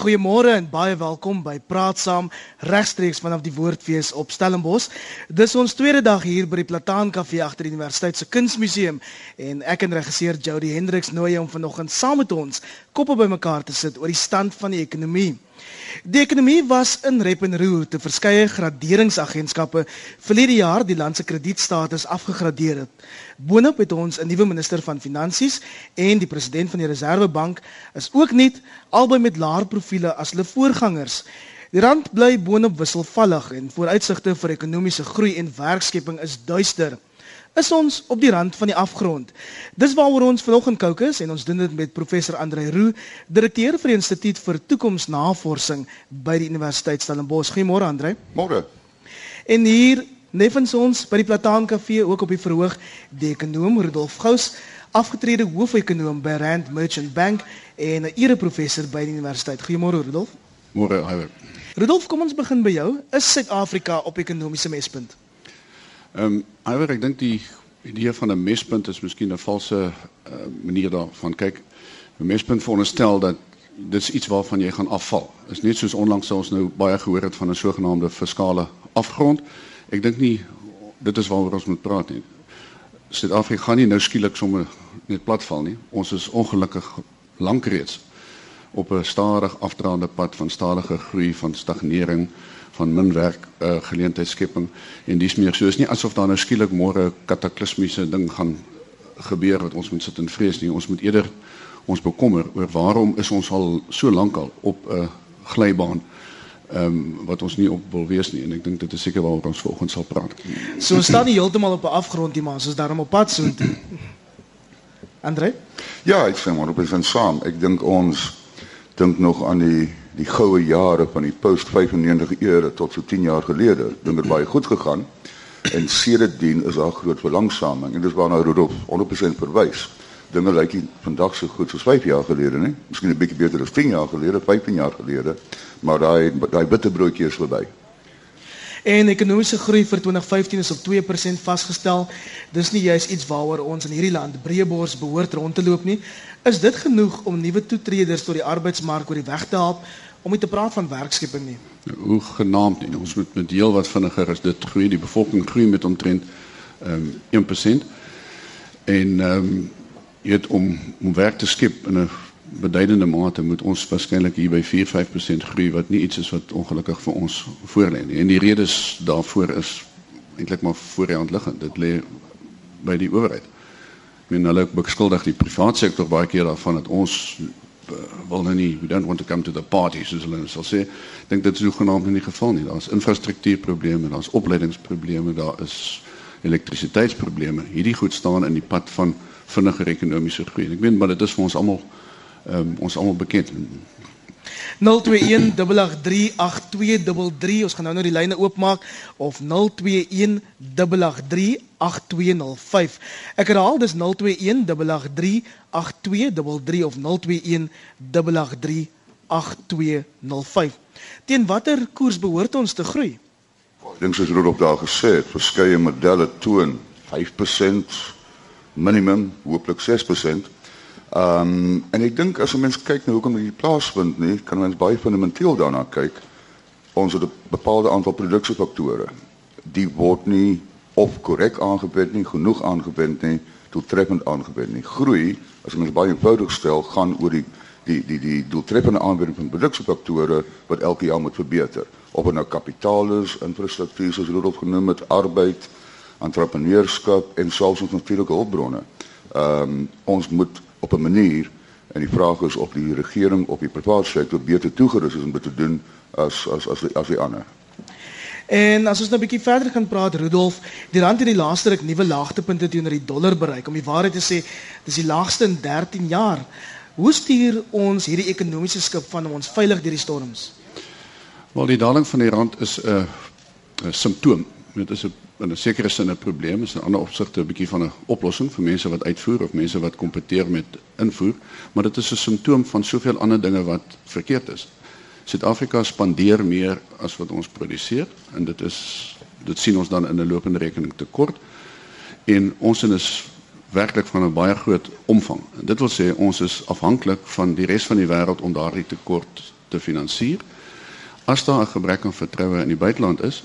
Goeiemôre en baie welkom by Praat Saam regstreeks vanaf die Woordfees op Stellenbosch. Dis ons tweede dag hier by die Plataan Kafee agter die Universiteit se Kunsmuseum en ek en regisseur Jody Hendriks nooi jou om vanoggend saam met ons koppe bymekaar te sit oor die stand van die ekonomie. Die ekonomie was in rep en roer te verskeie graderingsagentskappe verlede jaar die land se kredietstatus afgegradeer het. Boonop het ons 'n nuwe minister van finansies en die president van die Reserwebank is ook net albei met laer profile as hulle voorgangers. Die rand bly boonop wisselvallig en vooruitsigte vir ekonomiese groei en werkskepping is duister is ons op die rand van die afgrond. Dis waaroor ons vanoggend kookus en ons doen dit met professor Andre Roo, direkteur vir die Instituut vir Toekomsnavorsing by die Universiteit Stellenbosch. Goeiemôre Andre. Môre. En hier neffens ons by die Plataan Kafee ook op die verhoog die ekonom Rudolf Gous, afgetrede hoofekonoom by Rand Merchant Bank en 'n ereprofessor by die universiteit. Goeiemôre Rudolf. Môre, Iwer. Rudolf, kom ons begin by jou. Is Suid-Afrika op ekonomiese mespunt? Ehm um, Iwer, ek dink die idee van 'n mespunt is miskien 'n valse uh, manier daarvan kyk. 'n Mespunt veronderstel dat dis iets waarvan jy gaan afval. Is net soos onlangs ons nou baie gehoor het van 'n sogenaamde fiskale afgrond. Ek dink nie dit is waaroor ons moet praat nie. Suid-Afrika gaan nie nou skielik sommer net platval nie. Ons is ongelukkig lank reeds op 'n stadig afdraande pad van stadige groei van stagnering van min werk uh, geleentheidsskepping en dis meer so is nie asof daar nou skielik môre 'n kataklismiese ding gaan gebeur wat ons moet sit en vrees nie ons moet eerder ons bekommer oor waarom is ons al so lank al op 'n uh, glybaan ehm um, wat ons nie op wil wees nie en ek dink dit is seker waaroor ons volgens sal praat. So ons staan nie heeltemal op 'n afgrond nie maar ons is daarom op pad so toe. Andre? Ja, ek sê maar op 'n saam. Ek dink ons dink nog aan die die goue jare van die post 95 era tot so 10 jaar gelede. Dinge het baie goed gegaan en sedertdien is daar groot verlangsaming en dis waarna Rudolf 100% verwys. Dinge lyk nie vandag so goed soos 5 jaar gelede nie. Miskien 'n bietjie beter as 10 jaar gelede, 15 jaar gelede, maar daai daai bitterbroodjie is verby. En ekonomiese groei vir 2015 is op 2% vasgestel. Dis nie juis iets waaroor ons in hierdie land breëbors behoort rond te loop nie. Is dit genoeg om nuwe toetreders tot die arbeidsmark oor die weg te help om nie te praat van werkskepping nie? Hoe genaamd nie. Ons moet met deel wat vinniger is dit groei. Die bevolking groei met omtrent ehm um, 1%. En ehm um, jy het om om werk te skep in 'n beduidende mate moet ons waarskynlik hier by 4-5% groei wat nie iets is wat ongelukkig vir ons voorlê nie. En die redes daarvoor is eintlik maar voor die hand liggend. Dit lê by die owerheid men hulle beskuldig die private sektor baie keer daarvan dat ons wil nou nie we don't want to come to the party soos hulle sal sê. Dink dit is hoegenaamd in die geval nie. Daar's infrastruktuurprobleme daar's opleidingsprobleme daar is elektrisiteitsprobleme. Hierdie goed staan in die pad van vinniger ekonomiese groei. En ek meen maar dit is vir ons almal um, ons almal bekend 0218838233. Ons gaan nou nou die lyne oopmaak of 0218838205 ek herhaal dis 0218838233 of 0218838205 teen watter koers behoort ons te groei? Dink soos Rudolf daar gesê het verskeie modelle toon 5% minimum hooplik 6% Ehm um, en ek dink as 'n mens kyk na hoekom dit plaasvind nie, kan mens baie fundamenteel daarna kyk. Ons het 'n bepaalde aantal produksiefaktore. Die word nie of korrek aangewend nie, genoeg aangewend nie, doeltreffend aangewend nie. Groei, as mens baie eenvoudig stel, gaan oor die die die die doeltreffende aanwending van produksiefaktore wat elke jaar moet verbeter. Of dit nou kapitaal is, infrastruktuur soos Rudolf genoem het, arbeid, entrepreneurskap en selfs ons natuurlike hulpbronne. Ehm um, ons moet op 'n manier en die vraag is of die regering of die private sektor beter toegerus is om dit te doen as as as as die ander. En as ons nou 'n bietjie verder gaan praat Rudolf, die rand het die laaste ruk nuwe laagtepunte teenoor die dollar bereik. Om die waarheid te sê, dis die laagste in 13 jaar. Hoe stuur ons hierdie ekonomiese skip van ons veilig deur die storms? Wel die daling van die rand is 'n 'n simptoom. Dit is 'n in 'n sekere sin 'n probleem, is 'n ander opsigte 'n bietjie van 'n oplossing vir mense wat uitvoer of mense wat kompeteer met invoer, maar dit is 'n simptoom van soveel ander dinge wat verkeerd is. Suid-Afrika spandeer meer as wat ons produseer en dit is dit sien ons dan in 'n lopende rekening tekort en ons is werklik van 'n baie groot omvang. En dit wil sê ons is afhanklik van die res van die wêreld om daardie tekort te finansier. As daar 'n gebrek aan vertroue in die buiteland is,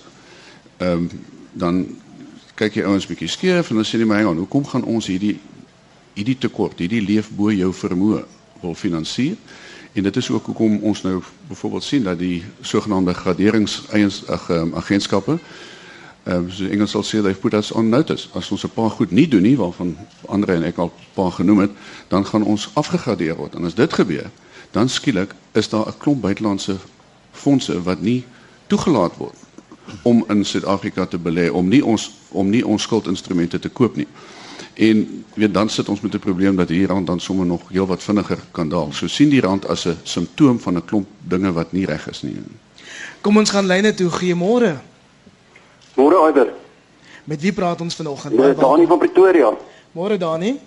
ehm um, dan kyk jy ouens bietjie skeef en dan sê jy my hang aan, hoekom gaan ons hierdie hierdie tekort, hierdie leef bo jou vermoë wil finansier? En dit is ook hoekom ons nou byvoorbeeld sien dat die sogenaamde graderings eiens ag um, agentskappe ehm um, so Engels sal sê they've put us on notice. As ons 'n paar goed nie doen nie waarvan ander en ek al 'n paar genoem het, dan gaan ons afgegradeer word. En as dit gebeur, dan skielik is daar 'n klomp buitelandse fondse wat nie toegelaat word om in Suid-Afrika te belê om nie ons om nie ons skuldinstrumente te koop nie. En weet dan sit ons met 'n probleem dat hier rand dan sommer nog heelwat vinniger kan daal. So sien die rand as 'n simptoom van 'n klomp dinge wat nie reg is nie. Kom ons gaan lyne toe. Goeiemôre. Môre Aider. Met wie praat ons vanoggend? Ja, Dani van Pretoria. Môre Dani.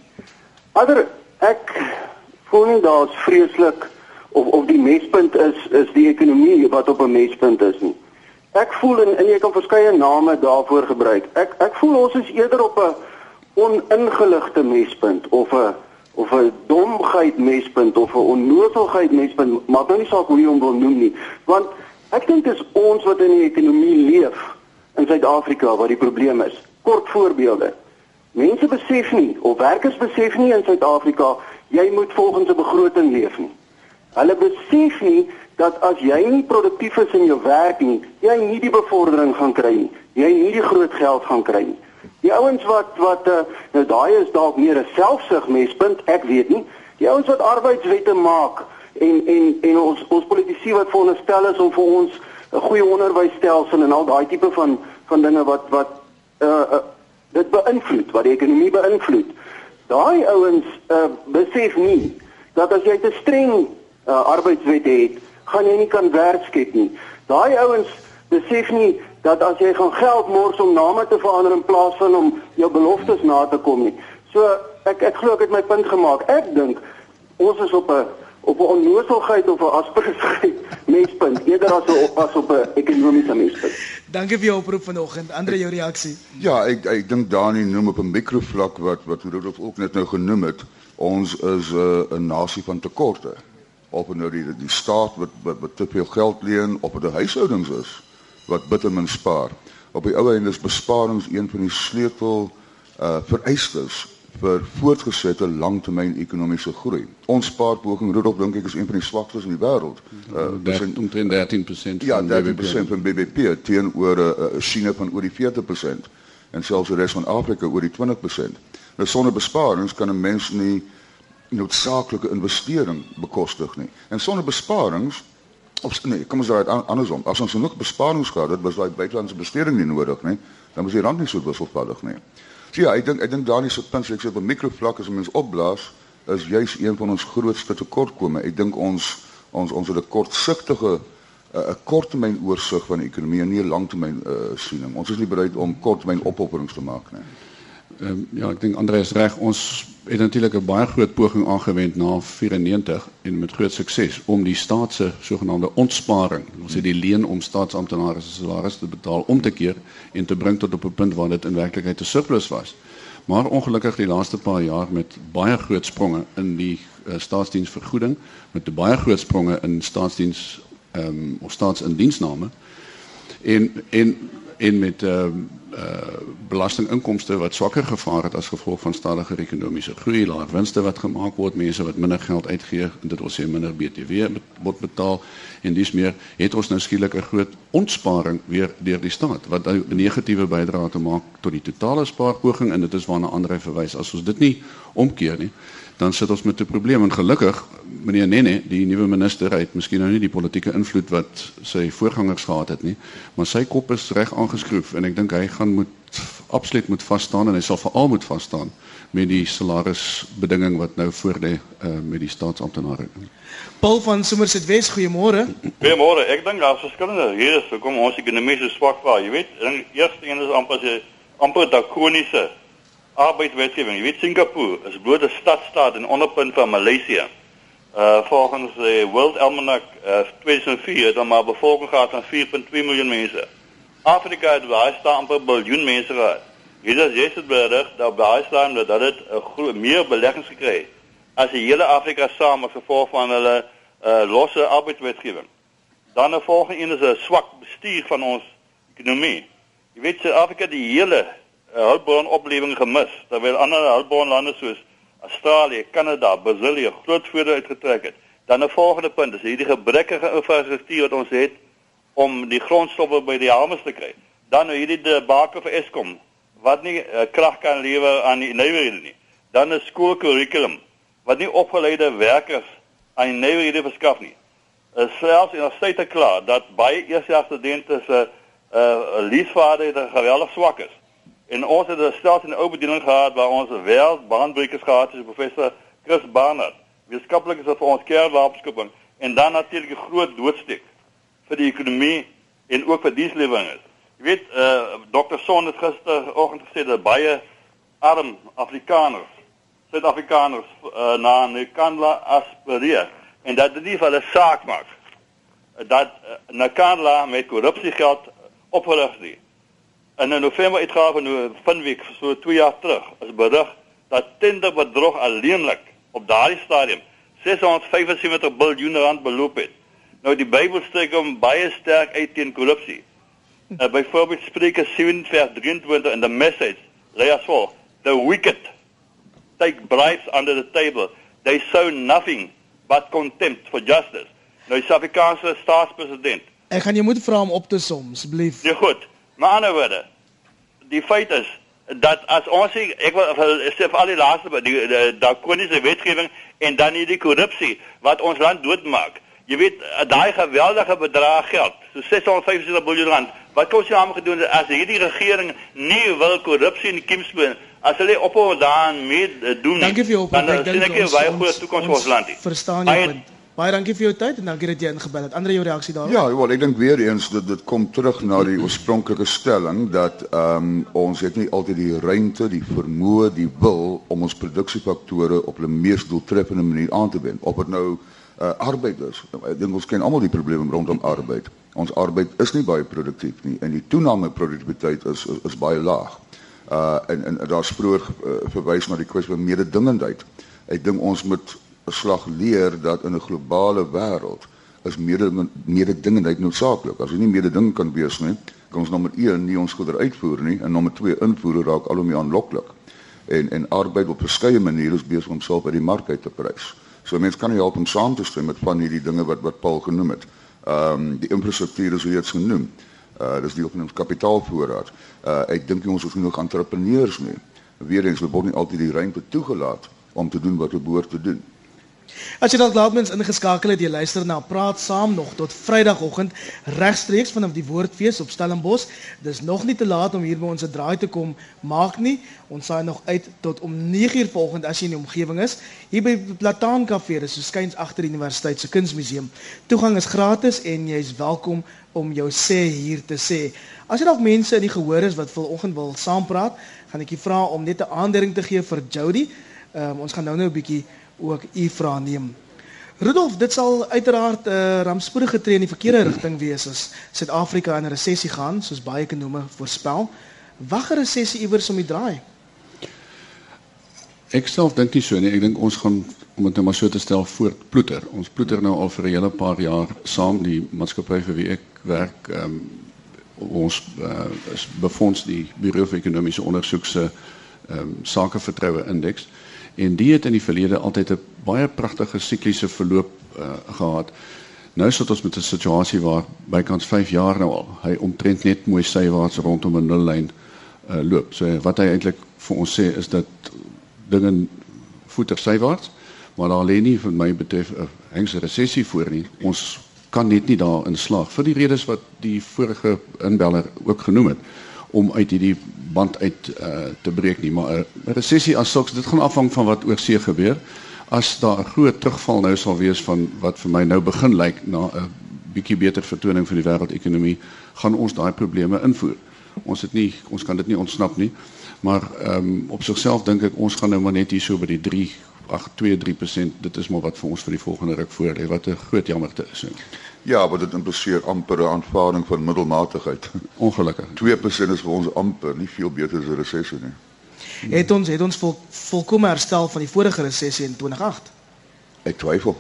Aider, ek voel nie daar's vreeslik of of die mespunt is is die ekonomie wat op 'n mespunt is nie. Ek voel en, en jy kan verskeie name daarvoor gebruik. Ek ek voel ons is eerder op 'n oningeligte mespunt of 'n of 'n domheid mespunt of 'n onnozelheid mespunt, maar dan nie saak hoe jy hom wil noem nie, want ek dink dit is ons wat in die ekonomie leef in Suid-Afrika wat die probleem is. Kort voorbeelde. Mense besef nie of werkers besef nie in Suid-Afrika jy moet volgens 'n begroting leef nie. Hulle besef nie dat as jy nie produktief is in jou werk nie, jy nie die bevordering gaan kry nie. Jy nie die groot geld gaan kry nie. Die ouens wat wat uh, nou daai is dalk meer 'n selfsug mespunt, ek weet nie. Die ouens wat arbeidswette maak en en en ons ons politici wat veronderstel is om vir ons 'n goeie onderwysstelsel en al daai tipe van van dinge wat wat uh, uh dit beïnvloed, wat die ekonomie beïnvloed. Daai ouens uh besef nie dat as jy te streng uh, arbeidswette het, gaan jy nie kan werk skep nie. Daai ouens besef nie dat as jy gaan geld mors om name te verander in plaas van om jou beloftes na te kom nie. So ek ek glo ek het my punt gemaak. Ek dink ons is op 'n op 'n onnoosheid of 'n aspirasheid mespunt eerder as op as op 'n ekonomiese mespunt. Dankie vir jou oproep vanoggend. Andre jou reaksie. Ja, ek ek dink Dani noem op 'n mikrovlak wat wat Rudolf ook net nou genoem het. Ons is 'n uh, 'n nasie van tekorte. Of nou die die staat wat wat, wat te veel geld leen op die huishoudings is wat bitter min spaar. Op die ou einde is besparings een van die sleutel uh vereistes vir voortgesette langtermyn ekonomiese groei. Ons spaarpoging Rudolf dink ek is een van die swaktes in die wêreld. Uh dis omtrent 13% ja, 13% van BBP teenoor 'n uh, China van oor die 40% en selfs die res van Afrika oor die 20%. Nou sonder besparings kan 'n mens nie noodsaaklike investering bekostig nie. En sonder besparings of nee, kom ons raai andersom. As ons genoeg besparings gehad het, was daai buitelandse besteding nie nodig nie. Dan was die rand nie so wisselvallig nie. So ja, ek dink ek dink Dani se punt, ek sê op 'n mikrovlak as mens opblaas, is juis een van ons grootste tekortkome. Ek dink ons ons ons het 'n kortsigtige 'n korttermyn oorsig van die ekonomie en nie 'n langtermyn uh, siening. Ons is nie bereid om korttermyn opofferings te maak nie. Ehm ja, ek dink Andreus reg, ons het natuurlik 'n baie groot poging aangewend na 94 en met groot sukses om die staat se sogenaamde ontsparing, ons het die leen om staatsamptenare se salarisse te betaal om te keer en te bring tot op 'n punt waar dit in werklikheid 'n surplus was. Maar ongelukkig die laaste paar jaar met baie groot spronge in die uh, met baie groot spronge in staatsdiens ehm um, of en en en met ehm uh, uh belastinginkomste wat swakker gevaar het as gevolg van stadiger ekonomiese groei, laer winste wat gemaak word, mense wat minder geld uitgee dit wil sê minder BTW word betaal en dis meer het ons nou skielik 'n groot ontsparing weer deur die staat wat 'n negatiewe bydrae te maak tot die totale spaarpoging en dit is waarna ander verwys as ons dit nie omkeer nie dan sit ons met 'n probleem en gelukkig meneer Nene die nuwe minister het miskien nou nie die politieke invloed wat sy voorgangers gehad het nie maar sy kop is reg aangeskroef en ek dink hy gaan moet absoluut moet vas staan en hy sal veral moet vas staan met die salarisbedinging wat nou voor lê uh, met die staatsamptenare. Paul van Somerset Wes, goeiemôre. Goeiemôre. Ek dink daar is verskillende redes hoekom ons ekonomie so swak was. Jy weet, die eerste een is amper se amper dakroniese arbeidswetgewing. Jy weet Singapore is bloot 'n stadstaat en onderpunt van Maleisië. Uh volgens die World Almanac uh, 2004 het dan maar bevolking gehad van 4.2 miljoen mense. Afrika het baie staan amper biljoen mense gehad. Hier is het berig dat baie staan dat dit 'n meer beleggings gekry het as die hele Afrika saam as gevolg van hulle uh losse arbeidswetgewing. Dan 'n volgende een is 'n swak bestuur van ons ekonomie. Jy weet Suid-Afrika die hele uh, hulpbronoplewing gemis terwyl ander hulpbronlande soos Australië, Kanada, Brasilië groot voordeel uitgetrek het. Dan 'n volgende punt is hierdie gebrekkige infrastruktuur wat ons het om die grondstowwe by die hamers te kry. Dan nou hierdie debakel vir Eskom wat nie uh, krag kan lewer aan die nywerhede nie. Dan 'n skoolkurrikulum wat nie opgeleide werkers aan die nywerhede verskaf nie. Is selfs in 'n staat klaar dat baie eerstejaars studente se uh, uh, leesvaardighede geweldig swak is. En ons het 'n stelsel in oop bediening gehad waar ons wel baanbrekers gehad het, professor Chris Barnard. Wetenskaplik is dit vir ons kernwapenskoping en dan natuurlik 'n groot doodsteek vir die ekonomie en ook vir dienslewering. Jy weet, uh Dr. Son het gisteroggend gesê dat baie arm Afrikaners, Suid-Afrikaners uh, na Nkandla aspireer en dat dit nie vir hulle saak maak dat uh, Nkandla met korrupsiegeld opgerig is. In 'n November uitgawe van week so 2 jaar terug is berig dat tenderbedrog alleenlik op daardie stadium 675 miljard rand beloop het. Nou die Bybel steek hom baie sterk uit teen korrupsie. Uh, byvoorbeeld Spreuke 7 vers 23 in the message lê as volg: The wicked take bribes under the table. They sow nothing but contempt for justice. Nou die Suid-Afrikaanse staatspresident. Ek gaan jou moet vra om op te som asseblief. Ja goed. Maar ander woorde, die feit is dat as ons sê ek wil sê vir al die laaste die, die, die drakoniese wetgewing en dan hierdie korrupsie wat ons land doodmaak. Jy weet daai geweldige bedrag geld, so 675 miljard rand. Wat kon sy aan gedoen as hierdie regering nie wil korrupsie in die kiemspoor as hulle ophou daaraan mee doen. Dankie vir jou op. Dan sien ek baie goeie toekoms vir ons land. Verstaan jy punt? Baie dankie vir jou tyd en dankie dat jy ingebel het. Andre jou reaksie daarop? Ja, wel, ek dink weer eens dat dit kom terug na die oorspronklike stelling dat ehm um, ons het nie altyd die ruimte, die vermoë, die wil om ons produksiefaktore op 'n mees doeltreffende manier aan te wend. Of dit nou uh, arbeid is. Ek dink ons ken almal die probleme rondom arbeid. Ons arbeid is nie baie produktief nie en die toename produktiwiteit is, is is baie laag. Uh en en daar's vroeër uh, verwys na die kwessie van mededingendheid. Ek dink ons moet slag leer dat in 'n globale wêreld is mededingendheid noodsaaklik. As jy nie mededing kan wees nie, kan ons nommer 1 nie ons goeder uitvoer nie en nommer 2 invoer raak al hoe meer aanloklik. En en arbeid op verskeie maniere is besig om self by die mark uit te prys. So mense kan nie help om saam te stem met van hierdie dinge wat wat Paul genoem het. Ehm um, die infrastruktuur is hoe dit genoem. Uh dis die op ons kapitaalvoorraad. Uh ek dink ons het genoeg entrepreneurs nie. Weerens word nie altyd die ruimte toegelaat om te doen wat hulle behoort te doen. As jy dalk laatmens ingeskakel het, jy luister na Praat Saam nog tot Vrydagoggend regstreeks vanaf die Woordfees op Stellenbosch. Dis nog nie te laat om hier by ons 'n draai te kom maak nie. Ons saai nog uit tot om 9uur vanoggend as jy in die omgewing is. Hier by Plataan Kafee, dis so skuins agter die Universiteit se Kunsmuseum. Toegang is gratis en jy's welkom om jou sê hier te sê. As jy dalk mense in die gehoor is wat vanoggend wil saampraat, gaan ek julle vra om net 'n aandering te gee vir Jody. Um, ons gaan nou nou 'n bietjie ook u vra neem. Rudolf, dit sal uiteraard 'n uh, rampspoedige tree in die verkeerde rigting wees as Suid-Afrika in 'n resessie gaan, soos baie ekonome voorspel. Wag 'n resessie iewers om die draai. Ek self dink nie so nie. Ek dink ons gaan om dit nou maar so te stel voortploeter. Ons ploeter nou al vir 'n hele paar jaar saam die maatskappy vir wie ek werk. Ehm um, ons uh, befonds die Bureau vir Ekonomiese Ondersoek se ehm um, sakevertroue indeks en die het in die verlede altyd 'n baie pragtige sikliese verloop uh, gehad. Nou sit ons met 'n situasie waar bykans 5 jaar nou al hy omtrent net mooi sywaarts rondom 'n nullyn uh, loop. So wat hy eintlik vir ons sê is dat dinge voeter sywaarts, maar daar lê nie vir my betref 'n hengse resessie voor nie. Ons kan net nie daarin slaag vir die redes wat die vorige inbeller ook genoem het om uit hierdie band uit uh, te breek nie maar 'n uh, resessie as sulks dit gaan afhang van wat oor see gebeur as daar 'n groot terugval nou sal wees van wat vir my nou begin lyk na 'n bietjie beter vertoning van die wêreldekonomie gaan ons daai probleme invoer ons het nie ons kan dit nie ontsnap nie maar ehm um, op sigself dink ek ons gaan nou maar net hier so by die 3 8 2 3% dit is maar wat vir ons vir die volgende ruk voor lê wat 'n groot jammerte is. Ja, maar dit impliseer amper 'n aanvaarding van middelmatigheid. Ongelukkig. 2% is vir ons amper nie veel beter as 'n resessie nie. Het ons het ons vol, volkome herstel van die vorige resessie in 2008? Ek twyfel.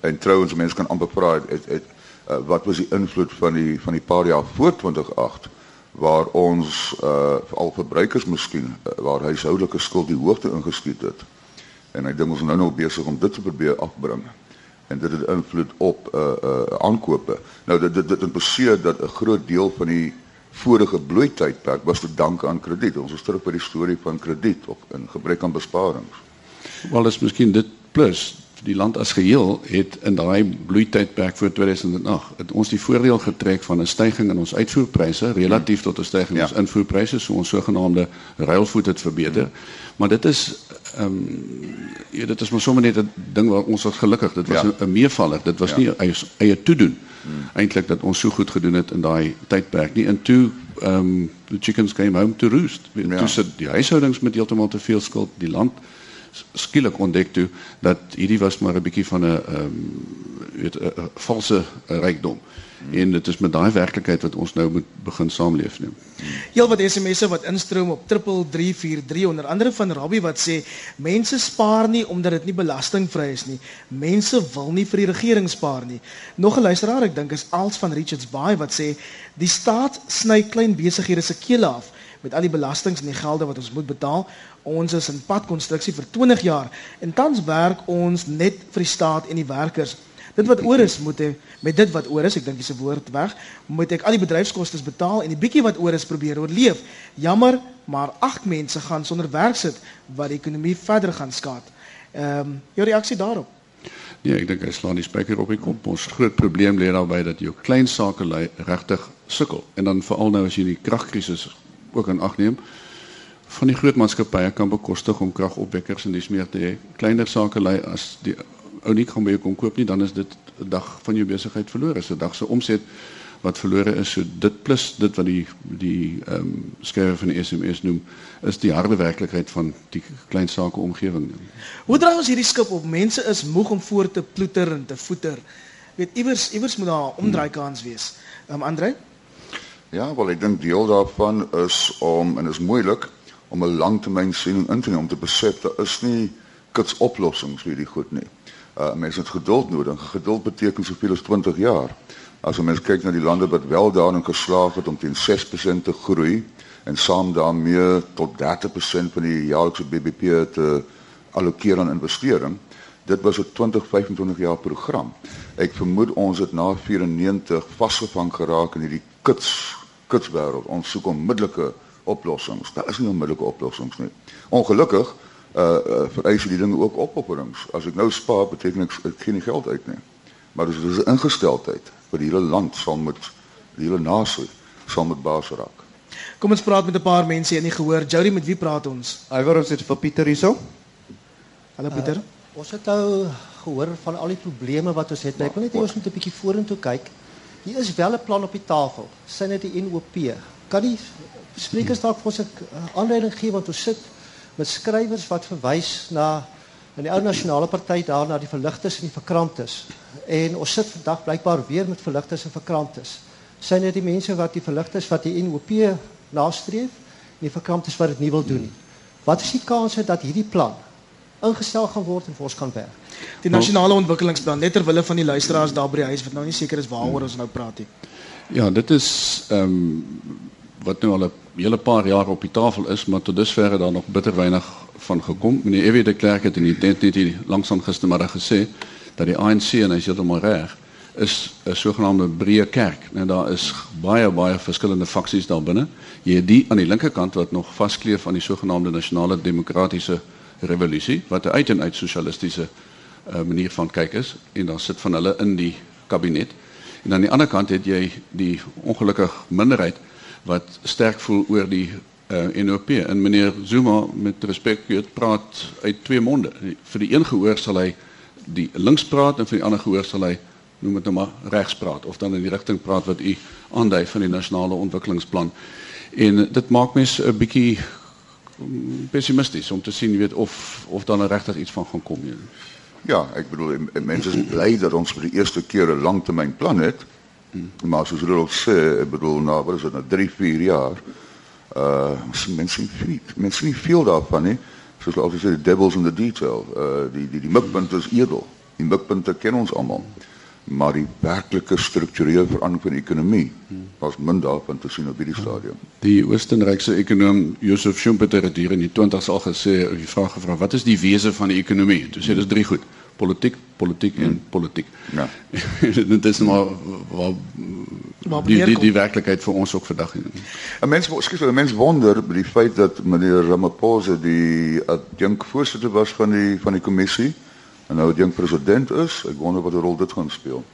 En trouens mense kan amper praat het het uh, wat was die invloed van die van die paar jaar voor 2008 waar ons uh al verbruikers miskien uh, waar huishoudelike skuld die hoogte ingeskiet het. En ek dink ons is nou nog besig om dit te probeer afbring. En dit het invloed op uh uh aankope. Nou dit dit dit beseer dat 'n groot deel van die vorige bloeitydperk was te danke aan krediet. Ons is terug by die storie van krediet of in gebrek aan besparings. Wel is miskien dit plus die land as geheel het in daai bloeitydperk voor 2008 het ons die voordeel getrek van 'n stygings in ons uitvoerpryse relatief tot 'n stygings in ja. ons invoerpryse so ons sogenaamde ruilvoet het verbeter. Maar dit is ehm um, ja, dit is maar sommer net 'n ding waar ons was gelukkig. Dit was 'n ja. meevaller. Dit was ja. nie eie eie toedoen hmm. eintlik dat ons so goed gedoen het in daai tydperk nie. En toe ehm um, the chickens came home to roost. Ja. Toe sit die huishoudings met heeltemal te veel skuld, die land skielik ontdek toe dat hierdie was maar 'n bietjie van 'n ehm um, weet 'n valse rykdom. Hmm. En dit is met daai werklikheid wat ons nou moet begin saamleef nie. Heel wat SMS'e wat instroom op 3343 onder andere van Rabbi wat sê mense spaar nie omdat dit nie belastingvry is nie. Mense wil nie vir die regering spaar nie. Nog 'n luisteraar, ek dink is als van Richards Bay wat sê die staat sny klein besighede se kele af met al die belastings en die gelde wat ons moet betaal. Ons is in padkonstruksie vir 20 jaar en tans werk ons net vir die staat en die werkers. Dit wat oor is moet ek met dit wat oor is, ek dink dis 'n woord weg, moet ek al die bedryfskoste betaal en die bietjie wat oor is probeer oorleef. Jammer, maar agt mense gaan sonder werk sit wat die ekonomie verder gaan skaad. Ehm um, jou reaksie daarop? Ja, ek dink hy slaan die spyker op die kop. Ons groot probleem lê daarby dat jou klein sake regtig sukkel en dan veral nou as jy die kragkrisis ook in ag neem van die groot maatskappye kan bekostig om kragopwekkers en dis meer te hê. Kleiner sake lei as die ou nie kan by jou kom koop nie, dan is dit 'n dag van jou besigheid verlore. So 'n dag se omset wat verlore is, so dit plus dit wat die die ehm um, skrywer van die SMS noem, is die harde werklikheid van die klein sake omgewing. Hoe dra ons hierdie skip op? Mense is moeg om voor te ploeter en te voeter. Weet iewers iewers moet daar 'n omdraai kans wees. Ehm um, Andre? Ja, wel ek dink deel daarvan is om en is moeilik om 'n langtermynsiening in te neem om te besef daar is nie kits oplossings vir hierdie goed nie. Uh mense het geduld nodig. Geduld beteken soveel as 20 jaar. As ons kyk na die lande wat wel daarin geslaag het om teen 6% te groei en saam daarmee tot 30% van die jaarlikse BBP te allokeer aan investering, dit was 'n 20-25 jaar program. Ek vermoed ons het na 94 vasgevang geraak in hierdie kits kitswêreld. Ons soek onmiddellike oplossings. Daar is nie onmiddellike oplossings nie. Ongelukkig uh, uh vereis die dinge ook opopperings. As ek nou spaar, beteken ek ek gee nie geld uit nie. Maar dis dis 'n ingesteldheid vir die hele land sal met die hele nasie sal met baas raak. Kom ons praat met 'n paar mense en nie gehoor. Jody, met wie praat ons? Iwer ons het vir Pieter hierso. Hallo Pieter. Uh, ons het nou gehoor van al die probleme wat ons het. Ek wil net ons moet 'n bietjie vorentoe kyk. Hier is wel 'n plan op die tafel. Sien dit die NOP. Kan die sprekers dalk vir ons 'n aanleiding gee want ons sit met skrywers wat verwys na in die ou nasionale party daar na die verligters en die verkramptes. En ons sit vandag blykbaar weer met verligters en verkramptes. Sien dit die mense wat die verligters wat die NOP nastreef en die verkramptes wat dit nie wil doen nie. Wat is die kanse dat hierdie plan ingestel gaan word en vir ons kan werk? Die nasionale ontwikkelingsplan net terwille van die luisteraars daar by die huis wat nou nie seker is waaroor ons nou praat nie. Ja, dit is ehm um, wat nou al 'n hele paar jaar op die tafel is, maar tot dusver daar nog bitter weinig van gekom. Meneer Evie de Klerk het in die tent net hier langsaan gistermiddag gesê dat die ANC en hy sê dit maar reg is 'n sogenaamde breë kerk. Nou daar is baie baie verskillende faksies daar binne. Jy het die aan die linkerkant wat nog vaskleef aan die sogenaamde nasionale demokratiese revolusie wat 'n uit en uit sosialistiese uh, manier van kyk is en dan sit van hulle in die kabinet. En aan die ander kant het jy die ongelukkige minderheid wat sterk voel oor die uh, eh, NOP en meneer Zuma met respek weet praat uit twee monde. Vir die een gehoor sal hy die links praat en vir die ander gehoor sal hy noem dit nou maar regs praat of dan in die rigting praat wat u aandui van die nasionale ontwikkelingsplan. En dit maak mense 'n bietjie mm, pessimisties om te sien weet of of dan regtig iets van gaan kom nie. Ja, ek bedoel mense is bly dat ons vir die eerste keer 'n langtermynplan het. Hmm. Maar soos Rudolf sê, ek bedoel nou, wat is dit nou 3, 4 jaar. Uh mense friet. Mense sien veel daarvan, hè. Soos altyd sê, the devil's in the detail. Uh die die die mikpunte is edel. Die mikpunte ken ons almal. maar die werklike strukturele verandering van die ekonomie was min daarvan te sien op hierdie stadium. Die Oostenrykse ekonom Josef Schumpeter het hier in die 20s al gesê, die vraag gevra, wat is die wese van die ekonomie? Toe sê dis drie goed: politiek, politiek en politiek. Ja. dit is maar Waar die die, die werklikheid vir ons ook vandag. 'n Mens skielik 'n mens wonder by die feit dat meneer Ramaphosa die adjunk voorsitter was van die van die kommissie en nou adjunk president is. Ek wonder wat rol dit gaan speel.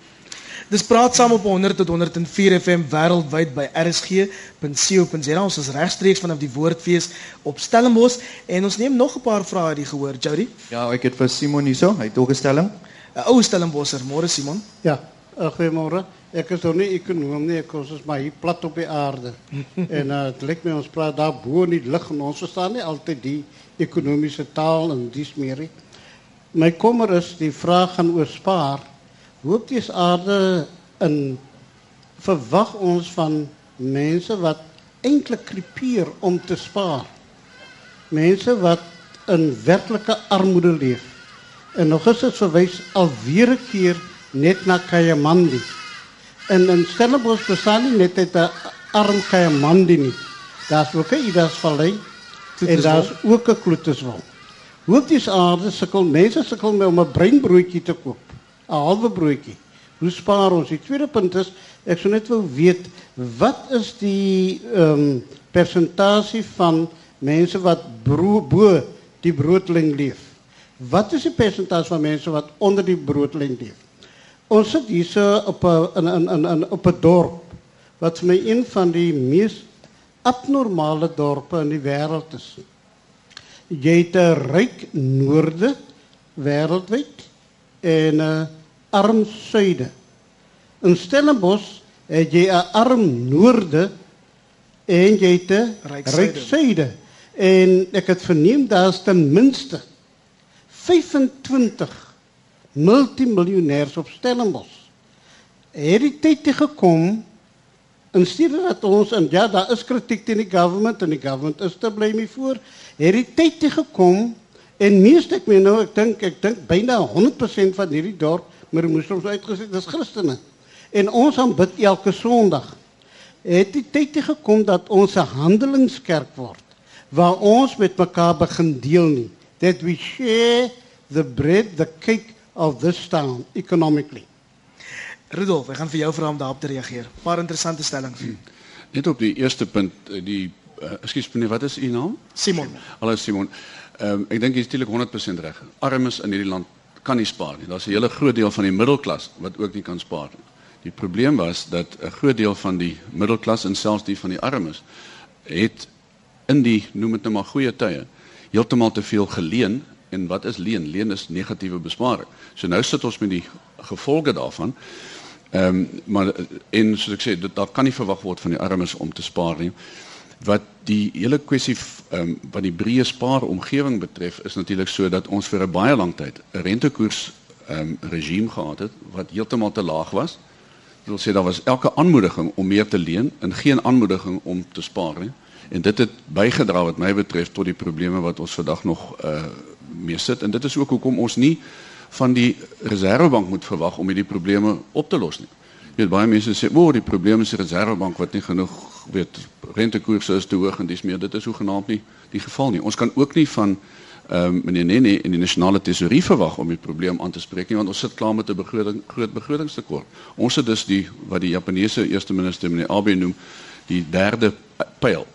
Dis praat saam op 100 tot 104 FM wêreldwyd by rsg.co.za. Ons is regstreeks vanaf die Woordfees op Stellenbosch en ons neem nog 'n paar vrae uit die gehoor, Jody. Ja, ek het vir Simon hierso, hy het ook 'n stelling. 'n Ou Stellenbosser, môre Simon. Ja, uh, goeiemôre. Ek is nog nie ekonom nie, ek is maar hier plat op die aarde. en uh, dit lyk my ons praat daar bo in die lug en ons verstaan nie altyd die ekonomiese taal en dis meer nie. My kommer is die vraag gaan oor spaar. Hoop dis aarde in verwag ons van mense wat eintlik krepeer om te spaar. Mense wat in werklike armoede leef. En nog is dit verwys alweer 'n keer net na Kayamandi. En in Stellenbosch bestaan nie net 'n arm Kayamandi nie. Daar's ook 'n Idasvallei en daar's ook 'n Kloeterswil. Hoop dis aarde sukkel mense sukkel met om 'n breinbroodjie te koop. 'n Halwe broodjie. Hoe spaar ons? Die tweede punt is ek sou net wou weet wat is die ehm van mense wat die broodlyn leef? Wat is die persentasie van mense wat onder die broodlyn leef? Ons sit hier op 'n in in in in op 'n dorp wat vir my een van die mees abnormale dorpe in die wêreld is. Jy het 'n ryk noorde wêreldwyd en 'n arm suide. In Stellenbosch het jy 'n arm noorde en jy het 'n Ryk suide. En ek het verneem daar's ten minste 25 multimiljonêers op Stellenbosch. Het die tyd toe gekom in steede dat ons en ja, daar is kritiek teen die government en die government is te bly mee voor. Het die tyd toe gekom en meeste ek meen nou ek dink ek dink byna 100% van hierdie dorp maar die moslems uitgesit dis Christene. En ons aanbid elke Sondag. Het die tyd gekom dat ons 'n handelingskerk word waar ons met mekaar begin deel nie. That we share the bread, the cake of this town economically. Rudolf, ek gaan vir jou vra om daarop te reageer. Paar interessante stellings. Net op die eerste punt, eh, die uh, ekskuus meneer, wat is u naam? Simon. Hallo Simon. Ehm um, ek dink jy is natuurlik 100% reg. Armes in hierdie land kan nie spaar nie. Daar's 'n hele groot deel van die middelklas wat ook nie kan spaar nie. Die probleem was dat 'n groot deel van die middelklas en selfs die van die armes het in die noem dit nou maar goeie tye heeltemal te veel geleen en wat is leen? Leen is negatiewe besparing. So nou sit ons met die gevolge daarvan. Ehm um, maar en soos ek sê, dit daar kan nie verwag word van die armes om te spaar nie. Wat die hele kwessie ehm um, wat die breë spaar omgewing betref is natuurlik so dat ons vir 'n baie lang tyd 'n rentekoers ehm um, regime gehad het wat heeltemal te laag was. Dit wil sê daar was elke aanmoediging om meer te leen en geen aanmoediging om te spaar nie. En dit het bygedra wat my betref tot die probleme wat ons vandag nog uh mee sit en dit is ook hoekom ons nie van die reservebank moet verwag om hierdie probleme op te los nie. Jy weet baie mense sê, "O, die probleem is die reservebank wat nie genoeg weet rentekoerse is te hoog en dis meer." Dit is hoegenaamd nie die geval nie. Ons kan ook nie van ehm um, meneer Nene en die nasionale tesourie verwag om die probleem aan te spreek nie want ons sit klaar met 'n begroting groot begrotingstekort. Ons het dus die wat die Japaneese eerste minister meneer Abe noem die derde pyl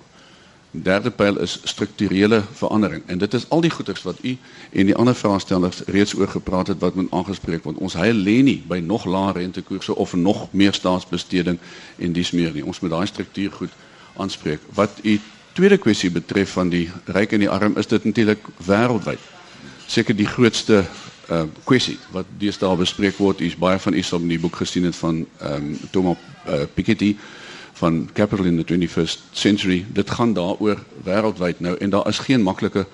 derde pyl is strukturele verandering en dit is al die goeders wat u en die ander vraestellers reeds oor gepraat het wat moet aangespreek word. Ons hy lê nie by nog laer rentekoerse of nog meer staatsbesteding en dis meer nie. Ons moet daai struktuur goed aanspreek. Wat u tweede kwessie betref van die ryk en die arm is dit natuurlik wêreldwyd. Seker die grootste uh kwessie wat deesdae bespreek word. U's baie van u sal in die boek gesien het van ehm um, Thomas uh, Piketty van Capital in the 21st Century. Dit gaan daaroor wêreldwyd nou en daar is geen maklike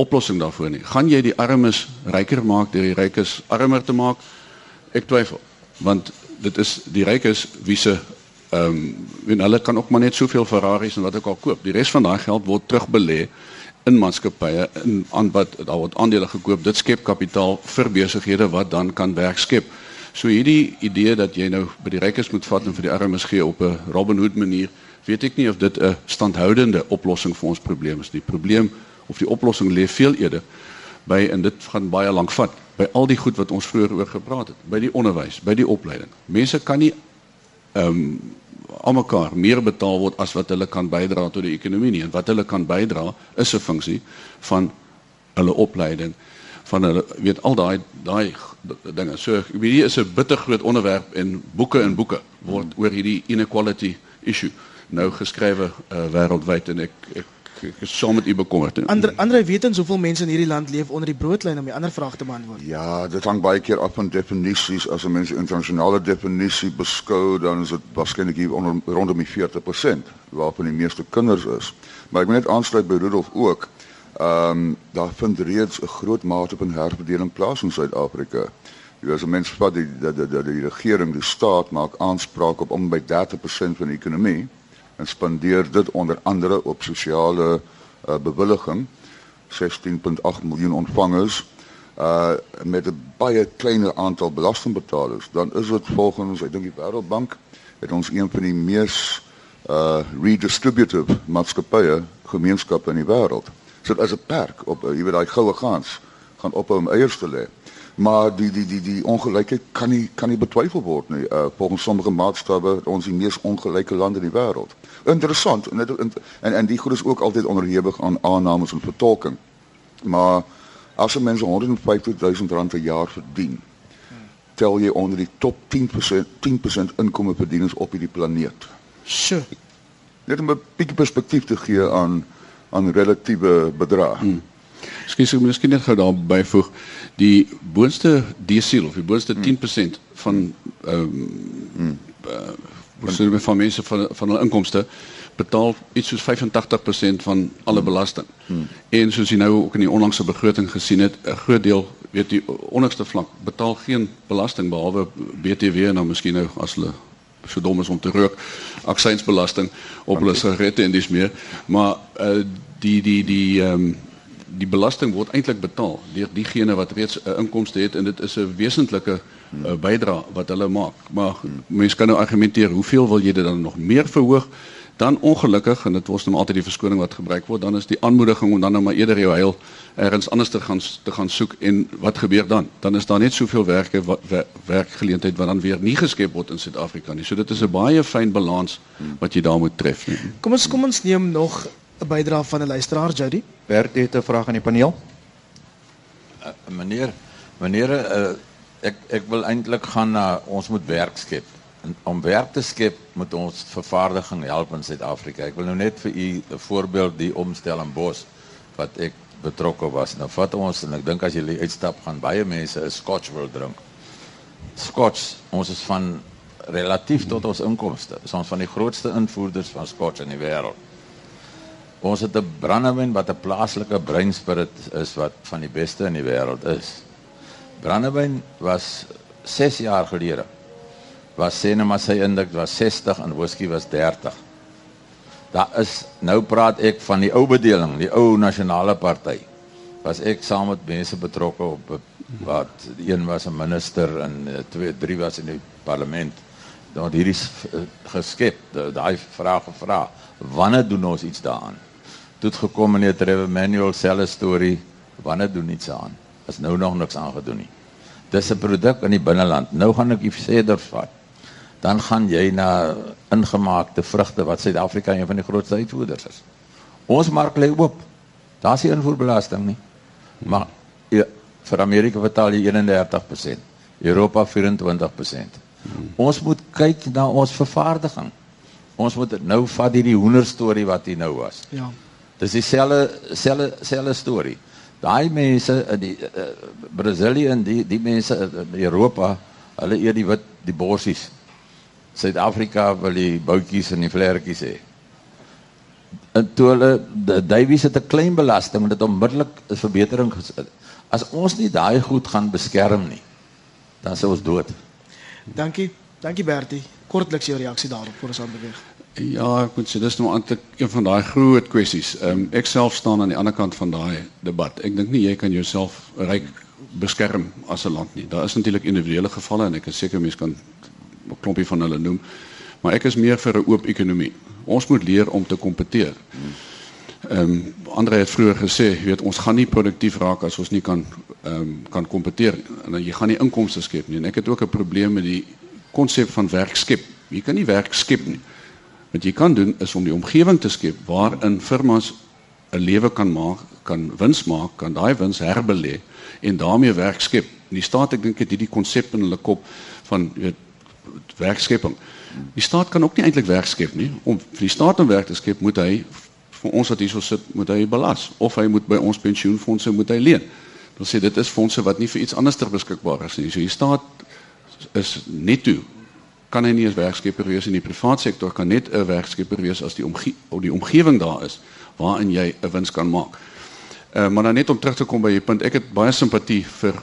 oplossing daarvoor nie. Gaan jy die armes ryker maak deur die rykes armer te maak? Ek twyfel, want dit is die rykes wie se ehm um, hulle kan ook maar net soveel Ferraris en wat ook al koop. Die res van daai geld word terugbelê in maatskappye in aan wat daar word aandele gekoop. Dit skep kapitaal vir besighede wat dan kan werk skep. So hierdie idee dat jy nou by die rykes moet vat en vir die armes gee op 'n Robin Hood manier, weet ek nie of dit 'n standhoudende oplossing vir ons probleem is. Die probleem of die oplossing lê veel eerder by en dit gaan baie lank vat by al die goed wat ons vroeër oor gepraat het, by die onderwys, by die opleiding. Mense kan nie ehm um, almekaar meer betaal word as wat hulle kan bydra tot die ekonomie nie en wat hulle kan bydra is 'n funksie van hulle opleiding van hulle weet al daai daai dinge. So ek weet hier is 'n bitter groot onderwerp en boeke en boeke word oor hierdie inequality issue nou geskrywe uh, wêreldwyd en ek ek is saam met u bekommerd. Ander Andre weet ons hoeveel mense in hierdie land leef onder die broodlyn om die ander vraag te beantwoord. Ja, dit hang baie keer af van definisies. As 'n mens internasionale definisie beskou, dan is dit waarskynlik hier onder rondom die 40% waarvan die meeste kinders is. Maar ek wil net aansluit by Rudolf ook. Ehm um, daar vind reeds 'n groot mate van herverdeling plaas in Suid-Afrika. Jy as 'n mens vat die die die, die, die regering, die staat maak aanspraak op om by 30% van die ekonomie en spandeer dit onder andere op sosiale uh, bewilliging 16.8 miljoen ontvangers uh met 'n baie kleiner aantal belastingbetalers dan is dit volgens ek dink die Wêreldbank het ons een van die mees uh redistributive maatskappye gemeenskappe in die wêreld. So is 'n perk op jy weet daai goue gans gaan ophou om eiers te lê. Maar die die die die ongelykheid kan nie kan nie betwyfel word nie. Uh volgens sommige maatstawwe ons die mees ongelyke land in die wêreld. Interessant en dit en en die goed is ook altyd onderhewig aan aannames en vertolking. Maar as 'n mens 150 000 rand per jaar verdien, tel jy onder die top 10% 10% inkomste verdieners op hierdie planeet. So. Net om 'n bietjie perspektief te gee aan aan relatiewe bedrae. Hmm. Skus ek miskien net gou daar byvoeg die boonste desiel of die boonste 10% van ehm um, hmm. uh, wat sê van mense van van hulle inkomste betaal iets soos 85% van alle belasting. Hmm. En soos jy nou ook in die onlangse begroting gesien het, 'n groot deel, weet die onderste vlak betaal geen belasting behalwe BTW en dan miskien nou as hulle so dom is om te rook, aksiesbelasting op hulle sigarette en dis meer. Maar uh, die die die um, die belasting word eintlik betaal deur diegene wat reeds 'n uh, inkomste het en dit is 'n wesentlike uh, bydra wat hulle maak. Maar mense kan nou argumenteer, hoeveel wil jy dit dan nog meer verhoog? Dan ongelukkig en dit word nou altyd die verskoning wat gebruik word, dan is die aanmoediging om dan nou maar eerder jou heil ergens anders te gaan te gaan soek en wat gebeur dan? Dan is daar net soveel werke wat werkgeleentheid wat dan weer nie geskep word in Suid-Afrika nie. So dit is 'n baie fyn balans wat jy daar moet tref nie. Kom ons kom ons neem nog 'n bydrae van 'n luisteraar Jody. Bert het 'n vraag aan die paneel. Uh, meneer, meneer uh, ek ek wil eintlik gaan na uh, ons moet werk skep. Om werk te skep moet ons vervaardiging help in Suid-Afrika. Ek wil nou net vir u 'n voorbeeld die omstel in Bos wat ek betrokke was. Nou vat ons en ek dink as jy uitstap gaan baie mense 'n Scotch wil drink. Scotch, ons is van relatief tot ons inkomste, is ons van die grootste invoerders van Scotch in die wêreld. Ons het 'n brandewyn wat 'n plaaslike breinspirit is wat van die beste in die wêreld is. Brandewyn was 6 jaar gelede. Was sê net maar sy indeks was 60 en whisky was 30. Daar is nou praat ek van die ou bedeling, die ou nasionale party. Was ek saam met mense betrokke op wat een was 'n minister en eh, twee drie was in die parlement. Dan hierdie geskep, daai vraag gevra, wanneer doen ons iets daaraan? toe gekom meneer Trevor Manuel selfe storie wanneer doen iets aan is nou nog niks aangedoen nie dis 'n produk in die binneland nou gaan ek sê vat dan gaan jy na ingemaakte vrugte wat Suid-Afrika een van die grootste uitvoerders is. Ons mark lê oop. Daar's nie invoerbelasting nie. Maar ja, vir Amerika betaal jy 31% Europa 24% ons moet kyk na ons vervaardiging. Ons moet nou vat hierdie hoender storie wat hier nou was. Ja. Dis dieselfde selfde selfde storie. Daai mense in die uh, Brasilië en die die mense in Europa, hulle eet die wit die borsies. Suid-Afrika wil die boutjies en die vlerkies hê. En toe hulle Davies het 'n klein belasting en dit onmiddellik 'n verbetering gesit. As ons nie daai goed gaan beskerm nie, dan sou ons dood. Dankie. Dankie Bertie. Kortliks jou reaksie daarop voor ons aan beweeg. Ja, ek moet sê dis nou eintlik een van daai groot kwessies. Ehm um, ek self staan aan die ander kant van daai debat. Ek dink nie jy kan jouself ryk beskerm as 'n land nie. Daar is natuurlik individuele gevalle en ek is seker mense kan 'n klompie van hulle noem. Maar ek is meer vir 'n oop ekonomie. Ons moet leer om te kompeteer. Ehm um, Andre het vroeër gesê, jy weet, ons gaan nie produktief raak as ons nie kan ehm um, kan kompeteer dan jy gaan nie inkomste skep nie. En ek het ook 'n probleem met die konsep van werk skep. Jy kan nie werk skep nie. Wat jy kan doen is om die omgewing te skep waarin firmas 'n lewe kan maak, kan wins maak, kan daai wins herbelê en daarmee werk skep. En die staat ek dink het hierdie konsep in hulle kop van weet werkskepping. Die staat kan ook nie eintlik werk skep nie. Om vir die staat om werk te skep, moet hy vir ons wat hierso sit, moet hy belas of hy moet by ons pensioenfonde moet hy leen. Dan sê dit is fondse wat nie vir iets anders beskikbaar is nie. So die staat is netto kan hy nie as werkskepper wees in die private sektor kan net 'n werkskepper wees as die omge of die omgewing daar is waarin jy 'n wins kan maak. Uh, maar dan net om terug te kom by die punt, ek het baie simpatie vir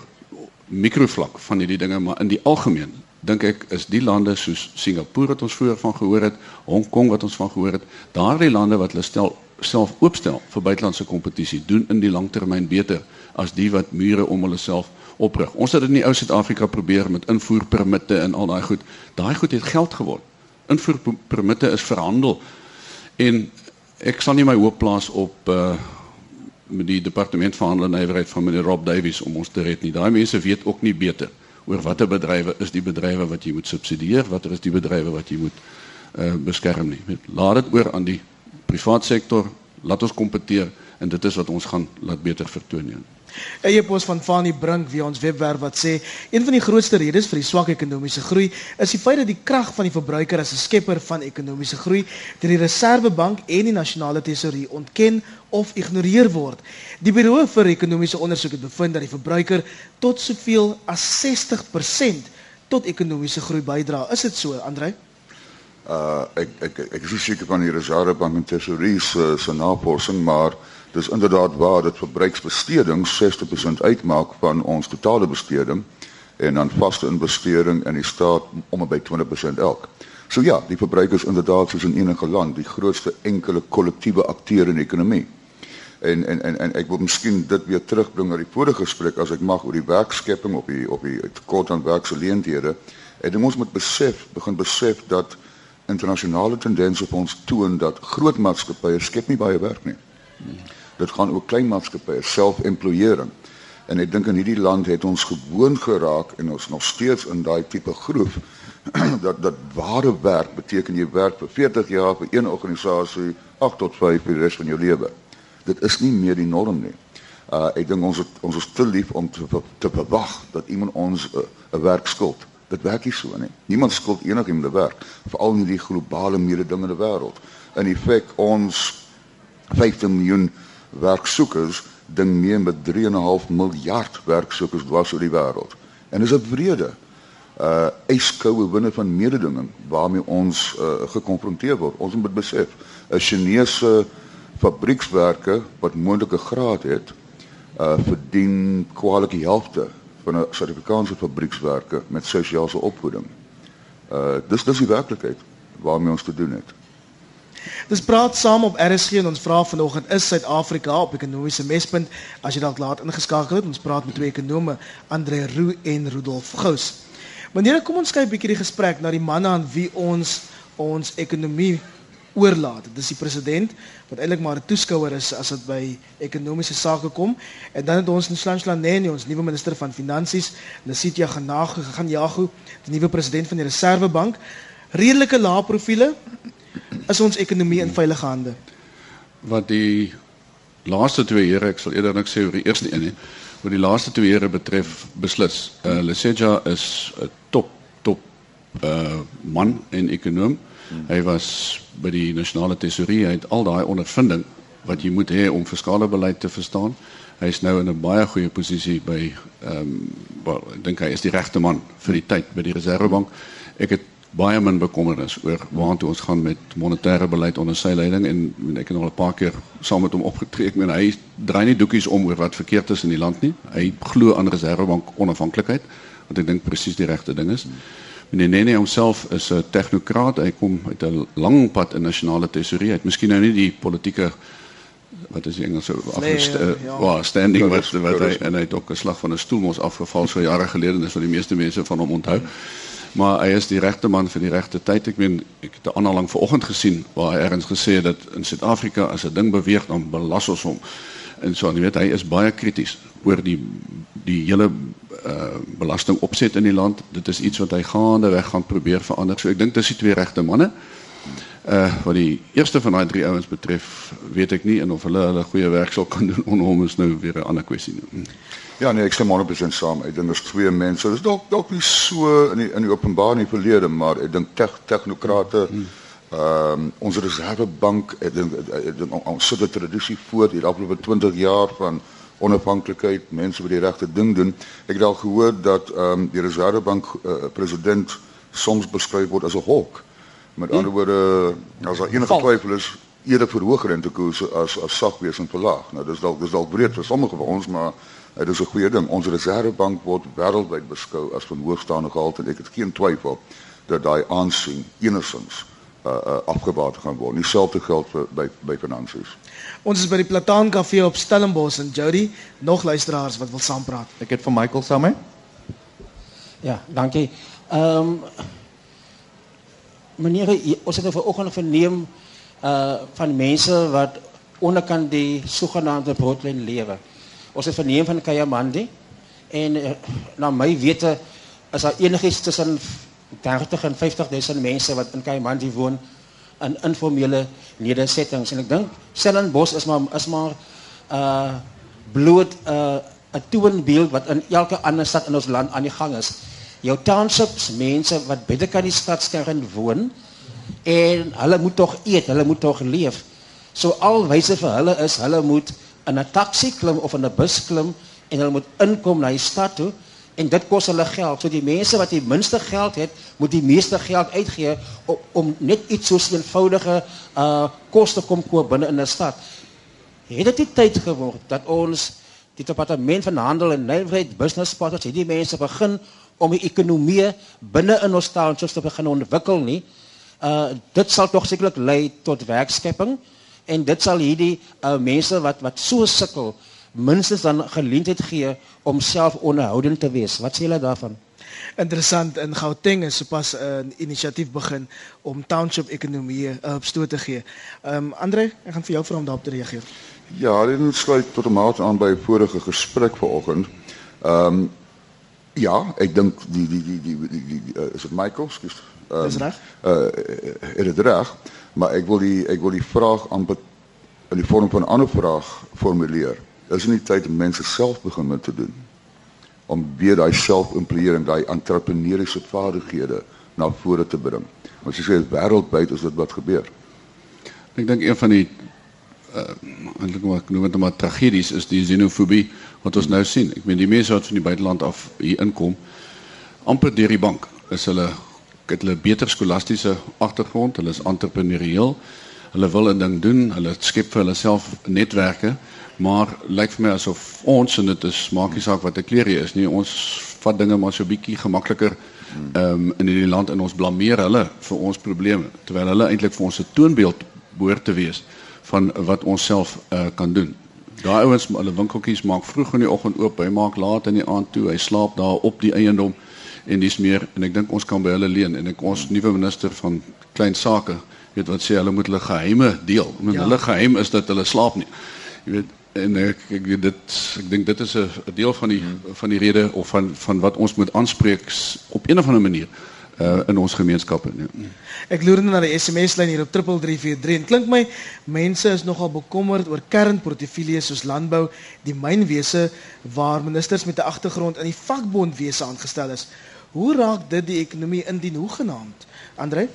mikrovlak van hierdie dinge, maar in die algemeen dink ek is die lande soos Singapore wat ons vroeër van gehoor het, Hong Kong wat ons van gehoor het, daardie lande wat hulle stel self oopstel vir buitelandse kompetisie, doen in die langtermyn beter as die wat mure om hulle self oprig. Ons het dit in die ou Suid-Afrika probeer met invoerpermitte en al daai goed. Daai goed het geld geword. Invoerpermitte is verhandel. En ek sal nie my hoop plaas op uh met die departement van handel en nywerheid van meneer Rob Davies om ons te red nie. Daai mense weet ook nie beter oor watter bedrywe is die bedrywe wat jy moet subsidieer, watter is die bedrywe wat jy moet uh beskerm nie. Laat dit oor aan die private sektor. Laat ons kompeteer en dit is wat ons gaan laat beter vertoon. Nie. 'n E-pos van Fanny Brink via ons webwerf wat sê een van die grootste redes vir die swak ekonomiese groei is die feit dat die krag van die verbruiker as 'n skepper van ekonomiese groei deur die Reserwebank en die nasionale tesourie ontken of ignoreer word. Die Buro vir Ekonomiese Ondersoek het bevind dat die verbruiker tot soveel as 60% tot ekonomiese groei bydra. Is dit so, Andrej? Uh ek ek ek is seker van die Reserwebank en tesourie se se navorsing, maar Dis inderdaad waar dat verbruiksbesteding 60% uitmaak van ons totale besteding en dan vaste investering in die staat om by 20% elk. So ja, die verbruikers inderdaad soos in enige land die grootste enkele kollektiewe akteur in die ekonomie. En en en en ek wil miskien dit weer terugbring na die vorige gesprek as ek mag oor die werkskepping op die op die tekort aan werksgeleenthede. En ons moet besef, begin besef dat internasionale tendense op ons toon dat groot maatskappye skep nie baie werk nie. Dit gaan ook klein maatskappye, self-employering. En ek dink in hierdie land het ons gewoon geraak en ons nog steeds in daai tipe groef dat dat ware werk beteken jy werk vir 40 jaar vir een organisasie 8 tot 5 vir die res van jou lewe. Dit is nie meer die norm nie. Uh ek dink ons het, ons is te lief om te te verwag dat iemand ons 'n uh, werk skuld. Dit werk nie so nie. Niemand skuld enigiemand 'n werk, veral in die globale mededingende wêreld. In effek ons 15 miljoen werksoekers ding mee met 3,5 miljard werksoekers dwars oor die wêreld. En dis 'n wrede uh eiskoue winne van mededinging waarmee ons uh, gekonfronteer word. Ons moet besef, 'n Chinese fabriekswerker wat moontlike graad het, uh verdien kwaliek die helfte van 'n Suid-Afrikaanse fabriekswerker met sosiale opvoeding. Uh dis dis die werklikheid waarmee ons te doen het. Dis praat saam op RSG en ons vra vanoggend is Suid-Afrika op ekonomiese mespunt as jy dalk laat ingeskakel het ons praat met twee ekonome Andre Roo en Rudolf Gous. Meneer kom ons kyk 'n bietjie die gesprek na die manne aan wie ons ons ekonomie oorlaat. Dit is die president wat eintlik maar 'n toeskouer is as dit by ekonomiese sake kom en dan het ons Nslansla Nene ons nuwe minister van finansies, Lesitya Ganago gaan Jago, die nuwe president van die Reserwebank. Redelike lae profile is ons ekonomie in veilige hande. Wat die laaste twee here, ek sal eerder niks sê oor die eerste een nie, wat die laaste twee here betref beslis. Uh Leseja is 'n top top uh man en ekonom. Hy was by die nasionale tesourie, hy het al daai ondervinding wat jy moet hê om fiskale beleid te verstaan. Hy is nou in 'n baie goeie posisie by ehm um, wel, ek dink hy is die regte man vir die tyd by die Reserwebank. Ek het baie min bekommernis oor waartoe ons gaan met monetêre beleid onder sy leiding en ek het nog 'n paar keer saam met hom opgetree. Ek meen hy draai nie doekies om oor wat verkeerd is in die land nie. Hy glo aan reservebank onafhanklikheid wat ek dink presies die regte ding is. Meneer Nene homself is 'n tegnokraat. Hy kom uit 'n lang pad in nasionale tesourie. Hy het miskien nou nie die politieke wat is die Engelse afgest ja. ja. wow, standing Ja, wat wat hy en hy het ook 'n slag van 'n stoel mos afgeval so jare gelede en dis wat die meeste mense van hom onthou. Maar hy is die regte man vir die regte tyd. Ek meen ek het 'n aanhaling vanoggend gesien waar hy ergens gesê het dat in Suid-Afrika as 'n ding beweeg dan belas ons hom. En so, jy weet hy is baie krities oor die die hele uh belasting opset in die land. Dit is iets wat hy gaandeweg gaan probeer verander. So ek dink dis die twee regte manne. Uh wat die eerste van daai drie ouens betref, weet ek nie en of hulle hulle goeie werk sal kan doen onder hom is nou weer 'n ander kwessie. nie. Ja nee, ek stem 100% saam. Ek dink daar's twee mense. Dis dalk dalk nie so in die in die openbaar in die verlede, maar ek dink teg technokrate ehm um, ons reservebank, ek dink ek dink ons sit 'n tradisie voort hier afgelope 20 jaar van onafhanklikheid, mense wat die regte ding doen. Ek het al gehoor dat ehm um, die reservebank uh, president soms beskryf word as 'n hawk. Met ander woorde, as daar enige twyfel is, eerder verhoog rentekoerse as as sag wees en verlaag. Nou dis dalk dis dalk breed vir sommige van ons, maar dit is 'n goeie ding. Ons reservebank word wêreldwyd beskou as van hoogstaande gehalte en ek het geen twyfel dat daai aansien enigstens uh, uh, afgebaat gaan word. Dieselfde geld vir by by finansies. Ons is by die Plataan Kafee op Stellenbosch en Jody, nog luisteraars wat wil saampraat. Ek het vir Michael saam met. Ja, dankie. Ehm um, meneer, ons het nou vanoggend verneem uh van mense wat onderkant die sogenaamde broodlyn lewe. Ons het verneem van Kayamandi en uh, na my wete is daar enigiets tussen 30 en 50000 mense wat in Kayamandi woon in informele nedersettings en ek dink Stellenbosch is maar is maar uh bloot uh, 'n toonbeeld wat in elke ander stad in ons land aan die gang is. Jou townships, mense wat binnekant die stadskern woon en hulle moet tog eet, hulle moet tog leef. So al wyse vir hulle is hulle moet in 'n taxi klim of in 'n bus klim en hulle moet inkom na die stad toe en dit kos hulle geld. So die mense wat die minste geld het, moet die meeste geld uitgee om, om net iets so eenvoudige uh te kom koop binne in 'n stad. Het dit nie tyd geword dat ons die departement van handel en nywerheid business partners hierdie mense begin om die ekonomie binne in ons te begin ontwikkel nie. Uh dit sal tog sekerlik lei tot werkskepping en dit sal hierdie uh mense wat wat so sukkel minstens dan geleentheid gee om self onderhoudend te wees. Wat sê julle daarvan? Interessant in Gauteng is sopas 'n inisiatief begin om township ekonomie 'n uh, stoot te gee. Ehm um, Andre, ek gaan vir jou vra om daarop te reageer. Ja, dit sluit tot 'n mate aan by vorige gesprek vanoggend. Ehm um, ja, ek dink die die die die, die, die, die uh, is dit Michael, skus. Um, Dis reg. Uh is dit reg, maar ek wil die ek wil die vraag aan in die vorm van 'n ander vraag formuleer. Is dit nie tyd om mense self begin met te doen? Om weer daai selfimpleering, daai entrepreneursiese vaardighede na vore te bring. Want jy sê wêreldwyd is dit wat gebeur. Ek dink een van die uh eintlik maar ek noem dit maar tragedies is die xenofobie wat ons nou sien. Ek meen die mense wat van die buiteland af hier inkom amper deur die bank is hulle het hulle beter skolastiese agtergrond, hulle is entrepreneurieel. Hulle wil 'n ding doen, hulle skep vir hulle self netwerke, maar lyk vir my asof ons en dit is maak nie saak wat 'n kleur jy is nie, ons vat dinge maar so bietjie gemakliker um, in hierdie land en ons blameer hulle vir ons probleme terwyl hulle eintlik vir ons 'n toonbeeld behoort te wees van wat ons self uh, kan doen. Daai ouens, hulle winkeltjies maak vroeg in die oggend oop, hy maak laat in die aand toe, hy slaap daar op die eiendom en dis meer en ek dink ons kan by hulle leen en ek ons nuwe minister van klein sake weet wat sê hulle moet hulle geheime deel. Met Ja. hulle geheim is dat hulle slaap nie. Jy weet en ek ek dit ek dink dit is 'n deel van die van die rede of van van wat ons moet aanspreek op een of ander manier uh, in ons gemeenskappe. Nee. Ek loer net na die SMS-lyn hier op 3343 en klink my mense is nogal bekommerd oor kernportefeuilles soos landbou, die mynwese waar ministers met 'n agtergrond in die vakbondwese aangestel is. Hoe raak dit die ekonomie indien hoegenaamd? Andre?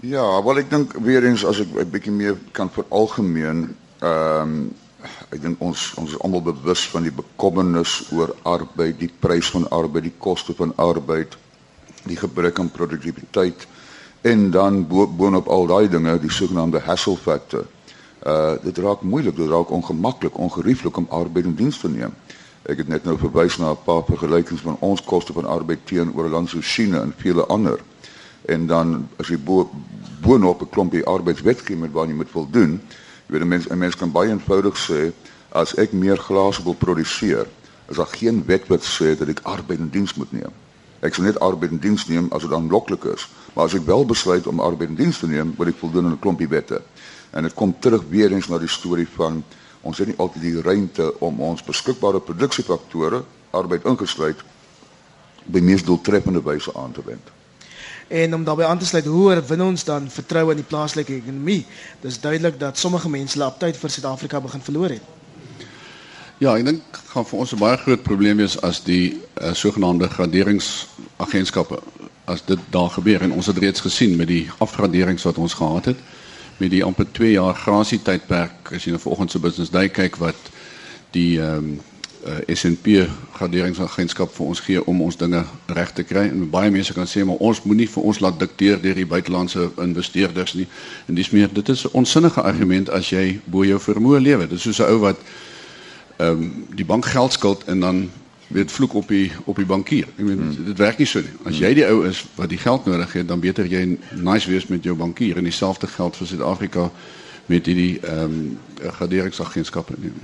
Ja, wel ek dink weer eens as ek 'n bietjie meer kan veralgemeen, ehm um, ek dink ons ons is almal bewus van die bekommernis oor arbeid, die prys van arbeid, die koste van arbeid, die gebrek aan produktiwiteit en dan bo boonop al daai dinge, die sogenaamde hassle factor. Uh dit raak moeilik, dit raak ongemaklik, ongerieflik om arbeid in diens te neem. Ek het net nou verwys na 'n paar vergelykings van ons koste van arbeid teenoor lande soos China en vele ander en dan as jy bo boonop 'n klompie arbeidswetgewing waaraan jy moet voldoen, Jy weet 'n mens 'n mens kan baie eenvoudig sê as ek meer glase wil produseer, is daar geen wet wat sê dat ek arbeid in diens moet neem. Ek sal net arbeid in diens neem as dit aanloklik is. Maar as ek wel besluit om arbeid in diens te neem, moet ek voldoen aan 'n klompie wette. En dit kom terug weer eens na die storie van ons het nie altyd die ruimte om ons beskikbare produksiefaktore, arbeid ingesluit, by mees doeltreffende wyse aan te wend. En om daarbey aan te sluit, hoe herwin ons dan vertroue in die plaaslike ekonomie? Dis duidelik dat sommige mense hulle aptyd vir Suid-Afrika begin verloor het. Ja, ek dink gaan vir ons 'n baie groot probleem wees as die uh, sogenaamde graderingsagentskappe as dit daar gebeur en ons het reeds gesien met die afgraderings wat ons gehad het met die amper 2 jaar grasie tydperk as jy nou vanoggend se business day kyk wat die ehm um, uh, S&P graderingsagentskap vir ons gee om ons dinge reg te kry. En baie mense kan sê maar ons moenie vir ons laat dikteer deur die buitelandse investeerders nie. En dis meer dit is 'n onsinnige argument as jy bo jou vermoë lewe. Dit is soos 'n ou wat ehm um, die bank geld skuld en dan weet vloek op die op die bankier. Ek meen hmm. dit werk nie so nie. As jy die ou is wat die geld nodig het, dan beter jy nice wees met jou bankier en dieselfde geld vir Suid-Afrika met hierdie ehm um, graderingsagentskappe nie.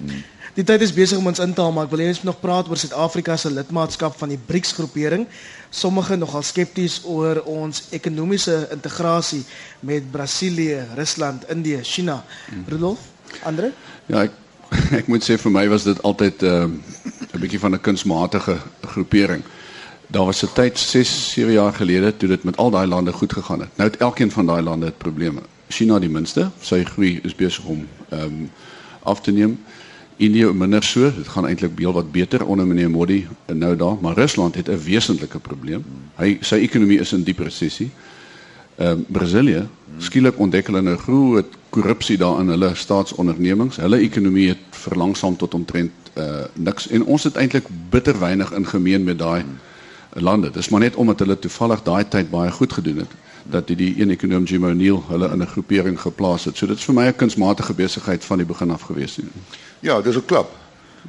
Hmm. Die tyd is besig om ons in te haal, maar ek wil eers nog praat oor Suid-Afrika se lidmaatskap van die BRICS groepering. Sommige nogal skepties oor ons ekonomiese integrasie met Brasilië, Rusland, Indië, China. Hmm. Rudolf, Andre? Ja, ek ek moet sê vir my was dit altyd ehm, 'n bietjie van 'n kunsmatige groepering. Daar was 'n tyd 6, 7 jaar gelede toe dit met al daai lande goed gegaan het. Nou het elkeen van daai lande probleme. China die minste, sy groei is besig om ehm um, af te neem. Indië minder so, dit gaan eintlik baie wat beter onder meneer Modi nou daar, maar Rusland het 'n wesentlike probleem. Hy sy ekonomie is in diep resessie. Ehm uh, Brasilië, skielik ontdek hulle nou groot korrupsie daar in hulle staatsondernemings. Hulle ekonomie het verlangsaam tot omtrent uh niks en ons het eintlik bitter weinig in gemeen met daai lande. Dis maar net omdat hulle toevallig daai tyd baie goed gedoen het dat die, die een ekonom Jim O'Neill hulle in 'n groepering geplaas het. So dit is vir my 'n kunsmatige besigheid van die begin af gewees. Ja, dis 'n klap.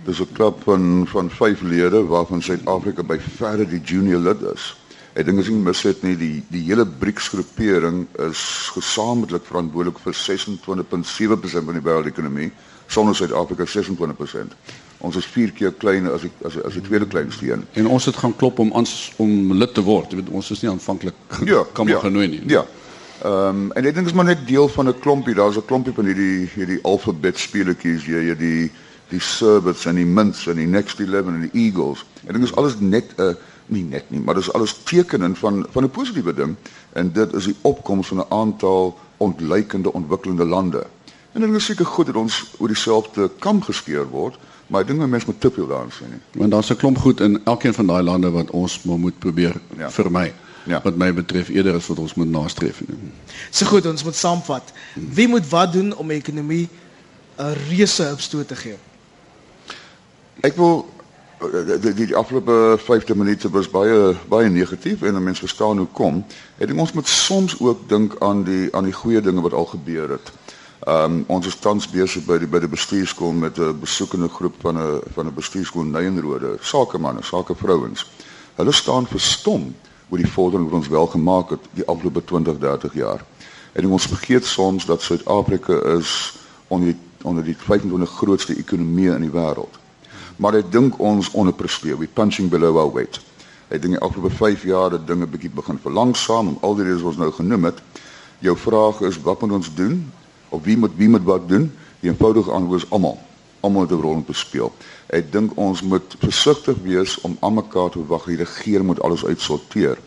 Dis 'n klap van van vyf lede waarvan Suid-Afrika by verre die junior lid is. Ek dink as jy mis het nie die die hele BRICS groepering is gesamentlik verantwoordelik vir 26.7% van die wêreldekonomie, sonder Suid-Afrika 26%. Ons is vier keer kleiner as die, as as die tweede kleinste een. En ons het gaan klop om ons om lid te word. Jy weet ons is nie aanvanklik ja, kan ja, genooi nie. Ja. Ehm um, en ek dink is maar net deel van 'n klompie. Daar's 'n klompie van hierdie hierdie alfabet speletjies, jy jy die die Serbets en die Mints en die Next 11 en die Eagles. Ek dink is alles net 'n uh, nie net nie, maar dit is alles tekenen van van 'n positiewe ding en dit is die opkoms van 'n aantal ontleikende ontwikkelende lande. En dit is seker goed dat ons oor dieselfde kam geskeer word, maar ek dink mense moet te veel daarin sien nie. Want daar's 'n klomp goed in elkeen van daai lande wat ons moet probeer ja. vermy. Ja ja. wat my betref eerder is wat ons moet nastreef. So goed, ons moet saamvat. Wie moet wat doen om die ekonomie 'n reuse opstoot te gee? Ek wil die, die, die afgelope 15 minute was baie baie negatief en mense verstaan hoe kom. Ek dink ons moet soms ook dink aan die aan die goeie dinge wat al gebeur het. Ehm um, ons is tans besig by die by die bestuurskool met 'n besoekende groep van 'n van 'n bestuurskool Nyenrode, sakemanne, sakevrouens. Hulle staan verstom oor die vordering wat ons wel gemaak het die afgelope 20, 30 jaar. En ons vergeet soms dat Suid-Afrika is onder die onder die 25 grootste ekonomieë in die wêreld. Maar ek dink ons onderpresteer. We punching below our weight. Ek dink die afgelope 5 jaar het dinge bietjie begin verlangsaam om al die redes wat ons nou genoem het. Jou vraag is wat moet ons doen? Of wie moet wie moet wat doen? Die eenvoudige antwoord is almal. Almal het 'n rol om te speel. Ek dink ons moet versigtig wees om aan mekaar te wag die regering moet alles uitsorteer.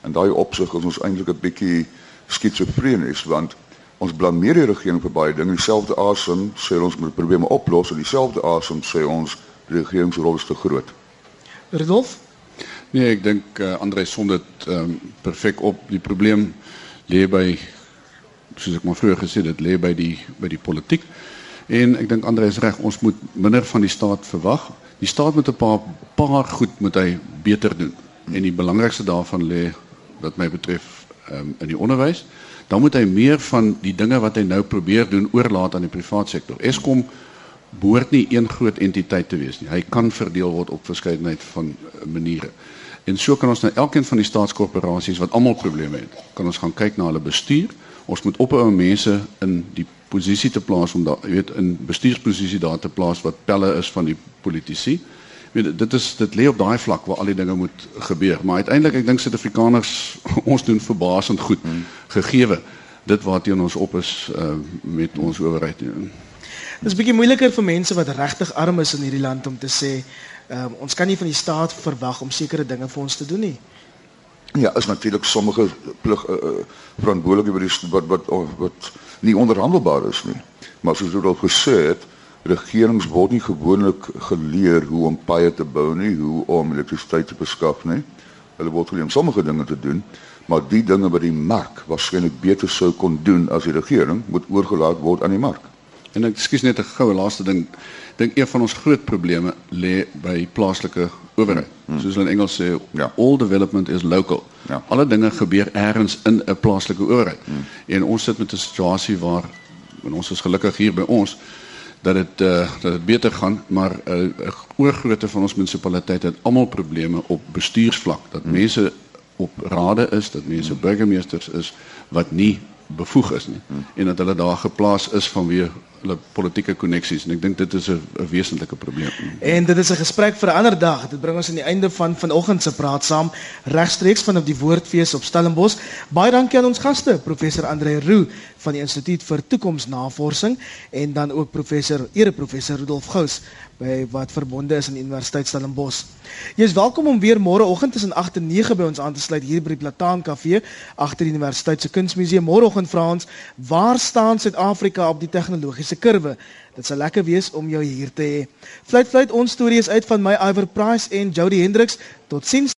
En daai opsig is ons eintlik 'n bietjie skizofrenies want ons blameer die regering vir baie dinge. Dieselfde asem sê ons moet probleme oplos en dieselfde asem sê ons die regering se rol is te groot. Rudolf? Nee, ek dink uh, Andre som dit um, perfek op. Die probleem lê by soos ek maar vroeër gesê het, dit lê by die by die politiek. En ek dink Andre is reg, ons moet minder van die staat verwag. Die staat moet 'n paar paar goed moet hy beter doen. En die belangrikste daarvan lê wat my betref um, in die onderwys. Dan moet hy meer van die dinge wat hy nou probeer doen oorlaat aan die private sektor. Eskom behoort nie een groot entiteit te wees nie. Hy kan verdeel word op verskeidenheid van uh, maniere. En so kan ons nou elkeen van die staatskorporasies wat almal probleme het, kan ons gaan kyk na hulle bestuur. Ons moet ophou mense in die posisie te plaas om daar, jy weet, in bestuursposisie daar te plaas wat pelle is van die politici. Weet dit is dit lê op daai vlak waar al die dinge moet gebeur. Maar uiteindelik ek dink Suid-Afrikaners ons doen verbasend goed hmm. gegeewe dit waarteen ons op is uh, met ons owerheid. Dit is bietjie moeiliker vir mense wat regtig arm is in hierdie land om te sê um, ons kan nie van die staat verwag om sekere dinge vir ons te doen nie. Ja, is natuurlik sommige plig uh, verantwoordelike by die wat wat wat, wat nie onderhandelbaar is nie. Maar soos ek al gesê het, regerings word nie gewoonlik geleer hoe om paaie te bou nie, hoe om elektrisiteit te beskaf nie. Hulle word geleer om sommige dinge te doen, maar die dinge wat die mark waarskynlik beter sou kon doen as die regering, moet oorgelaat word aan die mark. En ek skuis net 'n goue laaste ding. Dink een van ons groot probleme lê by plaaslike owerheid. Hmm. Soos hulle in Engels sê, ja. all development is local. Ja. Alle dinge gebeur elders in 'n plaaslike owerheid. Hmm. En ons sit met 'n situasie waar en ons is gelukkig hier by ons dat dit uh, dat dit beter gaan, maar 'n uh, uh, oorgrootte van ons munisipaliteit het almal probleme op bestuursvlak. Dat hmm. mense op rade is, dat mense hmm. burgemeesters is wat nie bevoeg is nie hmm. en dat hulle daar geplaas is vanweë hulle politieke koneksies en ek dink dit is 'n wesentlike probleem. En dit is 'n gesprek vir 'n ander dag. Dit bring ons aan die einde van vanoggend se praat saam regstreeks van op die Woordfees op Stellenbosch. Baie dankie aan ons gaste, professor Andre Roo van die Instituut vir Toekomsnavorsing en dan ook professor ereprofessor Rudolf Gous by wat verbonde is aan die Universiteit Stellenbosch. Jy is welkom om weer môreoggend tussen 8 en 9 by ons aan te sluit hier by die Plataan Kafee agter die Universiteit se Kunsmuseum. Môreoggend vra ons, waar staan Suid-Afrika op die tegnologiese se kurwe. Dit sal lekker wees om jou hier te hê. Fluit fluit ons storie is uit van my Iver Price en Jody Hendricks. Totsiens.